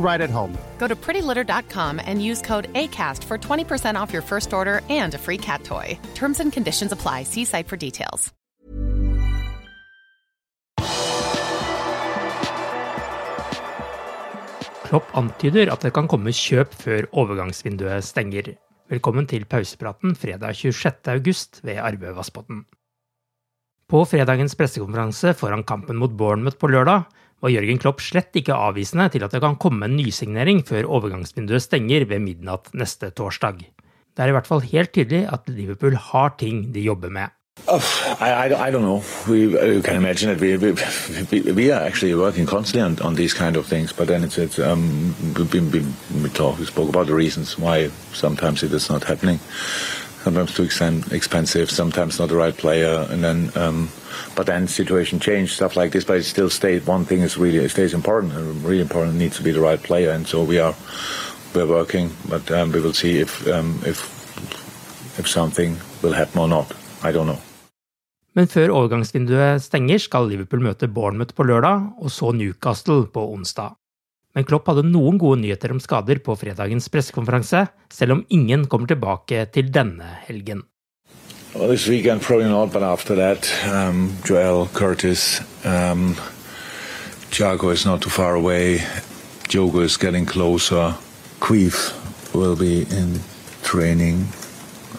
right at home. Go to prettylitter.com and use code ACAST for 20% off your first order and a free cat toy. Terms and conditions apply. See site for details. Klopp antyder at det kan komme kjøp før overgangsvinduet stenger. Velkommen til pausepraten fredag 26. august ved Arve Vassbotn. På fredagens pressekonferanse foran kampen mot Bournemouth på lørdag var Jørgen Klopp slett ikke avvisende til at det kan komme en nysignering før overgangsvinduet stenger ved midnatt neste torsdag. Det er i hvert fall helt tydelig at Liverpool har ting de jobber med. Oh, I, I, I, don't know. We you can imagine it. We, we, we are actually working constantly on, on these kind. Sometimes too expensive, sometimes not the right player, and then um, but then situation change stuff like this. But it still stays. One thing is really it stays important. Really important needs to be the right player, and so we are we're working. But um, we will see if um, if if something will happen or not. I don't know. Men før overgangsvinduet stenger, skal Liverpool møte Bournemouth på lørdag, og så Newcastle på onsdag. Men Klopp hadde noen gode nyheter om skader på fredagens pressekonferanse, selv om ingen kommer tilbake til denne helgen. Well, this weekend probably not, but after that, um, Joel Curtis, um, is not too far away. Diogo is getting closer. Queef will be in training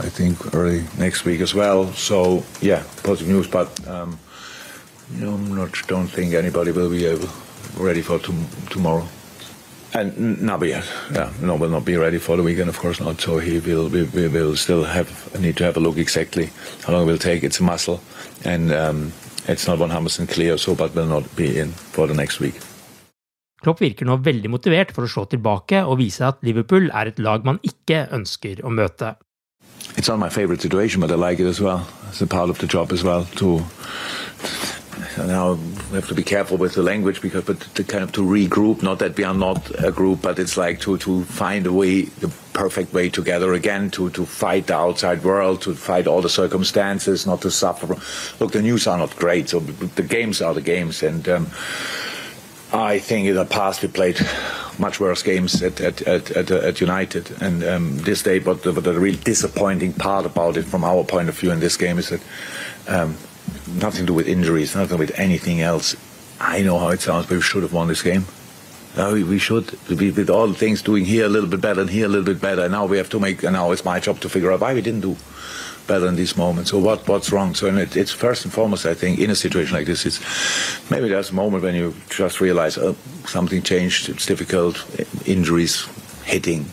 I think early next week as well. So yeah, positive news. But um, you know, not don't think anybody will be able ready for tomorrow. And Nabi, yeah, no, will not be ready for the weekend, of course not. So he will, we, we will still have need to have a look exactly how long it will take. It's a muscle, and um, it's not 100% clear, so but will not be in for the next week. Klopp virker nå veldig motivert for å slå tilbake og vise at Liverpool er et lag man ikke ønsker å møte. it's not my favorite situation, but I like it as well. It's a part of the job as well to. Now we have to be careful with the language because, but to kind of to regroup. Not that we are not a group, but it's like to to find a way, the perfect way together again. To to fight the outside world, to fight all the circumstances, not to suffer. Look, the news are not great, so the games are the games, and. Um, I think in the past we played much worse games at at, at, at, at United, and um, this day. But the, the, real disappointing part about it, from our point of view, in this game is that um, nothing to do with injuries, nothing to do with anything else. I know how it sounds, but we should have won this game. No, we, we should, with all the things doing here a little bit better and here a little bit better. Now we have to make, and now it's my job to figure out why we didn't do better in these moments. So what what's wrong? So it, it's first and foremost, I think, in a situation like this, it's maybe there's a moment when you just realize oh, something changed. It's difficult, injuries hitting,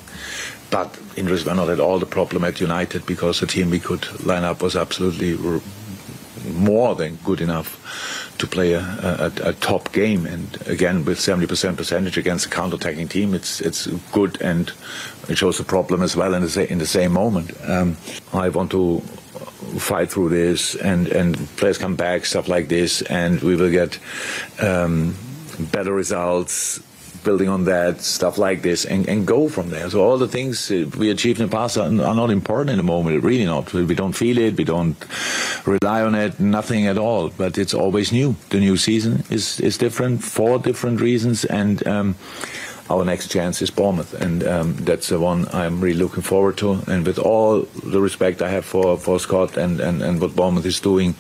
but injuries were not at all the problem at United because the team we could line up was absolutely more than good enough to play a, a, a, top game. And again, with 70% percentage against a counter-attacking team, it's it's good and it shows the problem as well in the, in the same moment. Um, I want to fight through this and, and players come back, stuff like this, and we will get um, better results, building on that, stuff like this, and, and go from there. So all the things we achieved in the past are, are not important in the moment. Really not. We don't feel it. We don't rely on it. Nothing at all. But it's always new. The new season is is different for different reasons, and. Um, our next chance is Bournemouth, and um, that's the one I'm really looking forward to. And with all the respect I have for, for Scott and, and, and what Bournemouth is doing,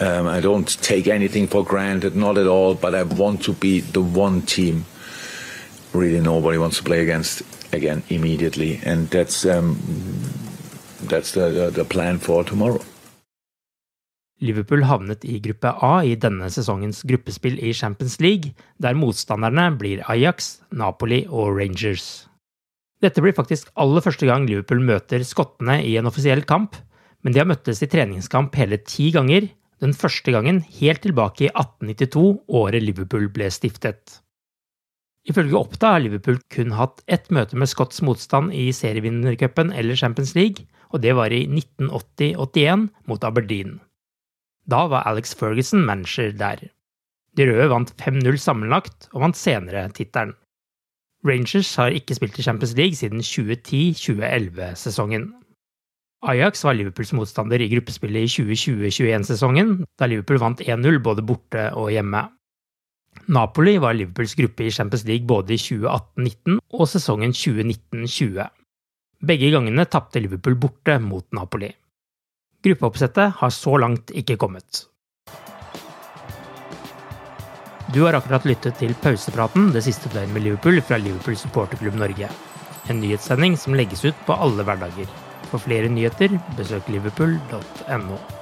um, I don't take anything for granted, not at all. But I want to be the one team really nobody wants to play against again immediately, and that's um, that's the, the, the plan for tomorrow. Liverpool havnet i gruppe A i denne sesongens gruppespill i Champions League, der motstanderne blir Ajax, Napoli og Rangers. Dette blir faktisk aller første gang Liverpool møter skottene i en offisiell kamp, men de har møttes i treningskamp hele ti ganger, den første gangen helt tilbake i 1892, året Liverpool ble stiftet. Ifølge Oppda har Liverpool kun hatt ett møte med Scotts motstand i serievinnercupen eller Champions League, og det var i 1980-81 mot Aberdeen. Da var Alex Ferguson manager der. De røde vant 5-0 sammenlagt, og vant senere tittelen. Rangers har ikke spilt i Champions League siden 2010-2011-sesongen. Ajax var Liverpools motstander i gruppespillet i 2020-21-sesongen, da Liverpool vant 1-0 både borte og hjemme. Napoli var Liverpools gruppe i Champions League både i 2018-19 og sesongen 2019-20. Begge gangene tapte Liverpool borte mot Napoli. Gruppeoppsettet har så langt ikke kommet. Du har akkurat lyttet til pausepraten det siste døgnet med Liverpool fra Liverpool supporterklubb Norge. En nyhetssending som legges ut på alle hverdager. For flere nyheter, besøk liverpool.no.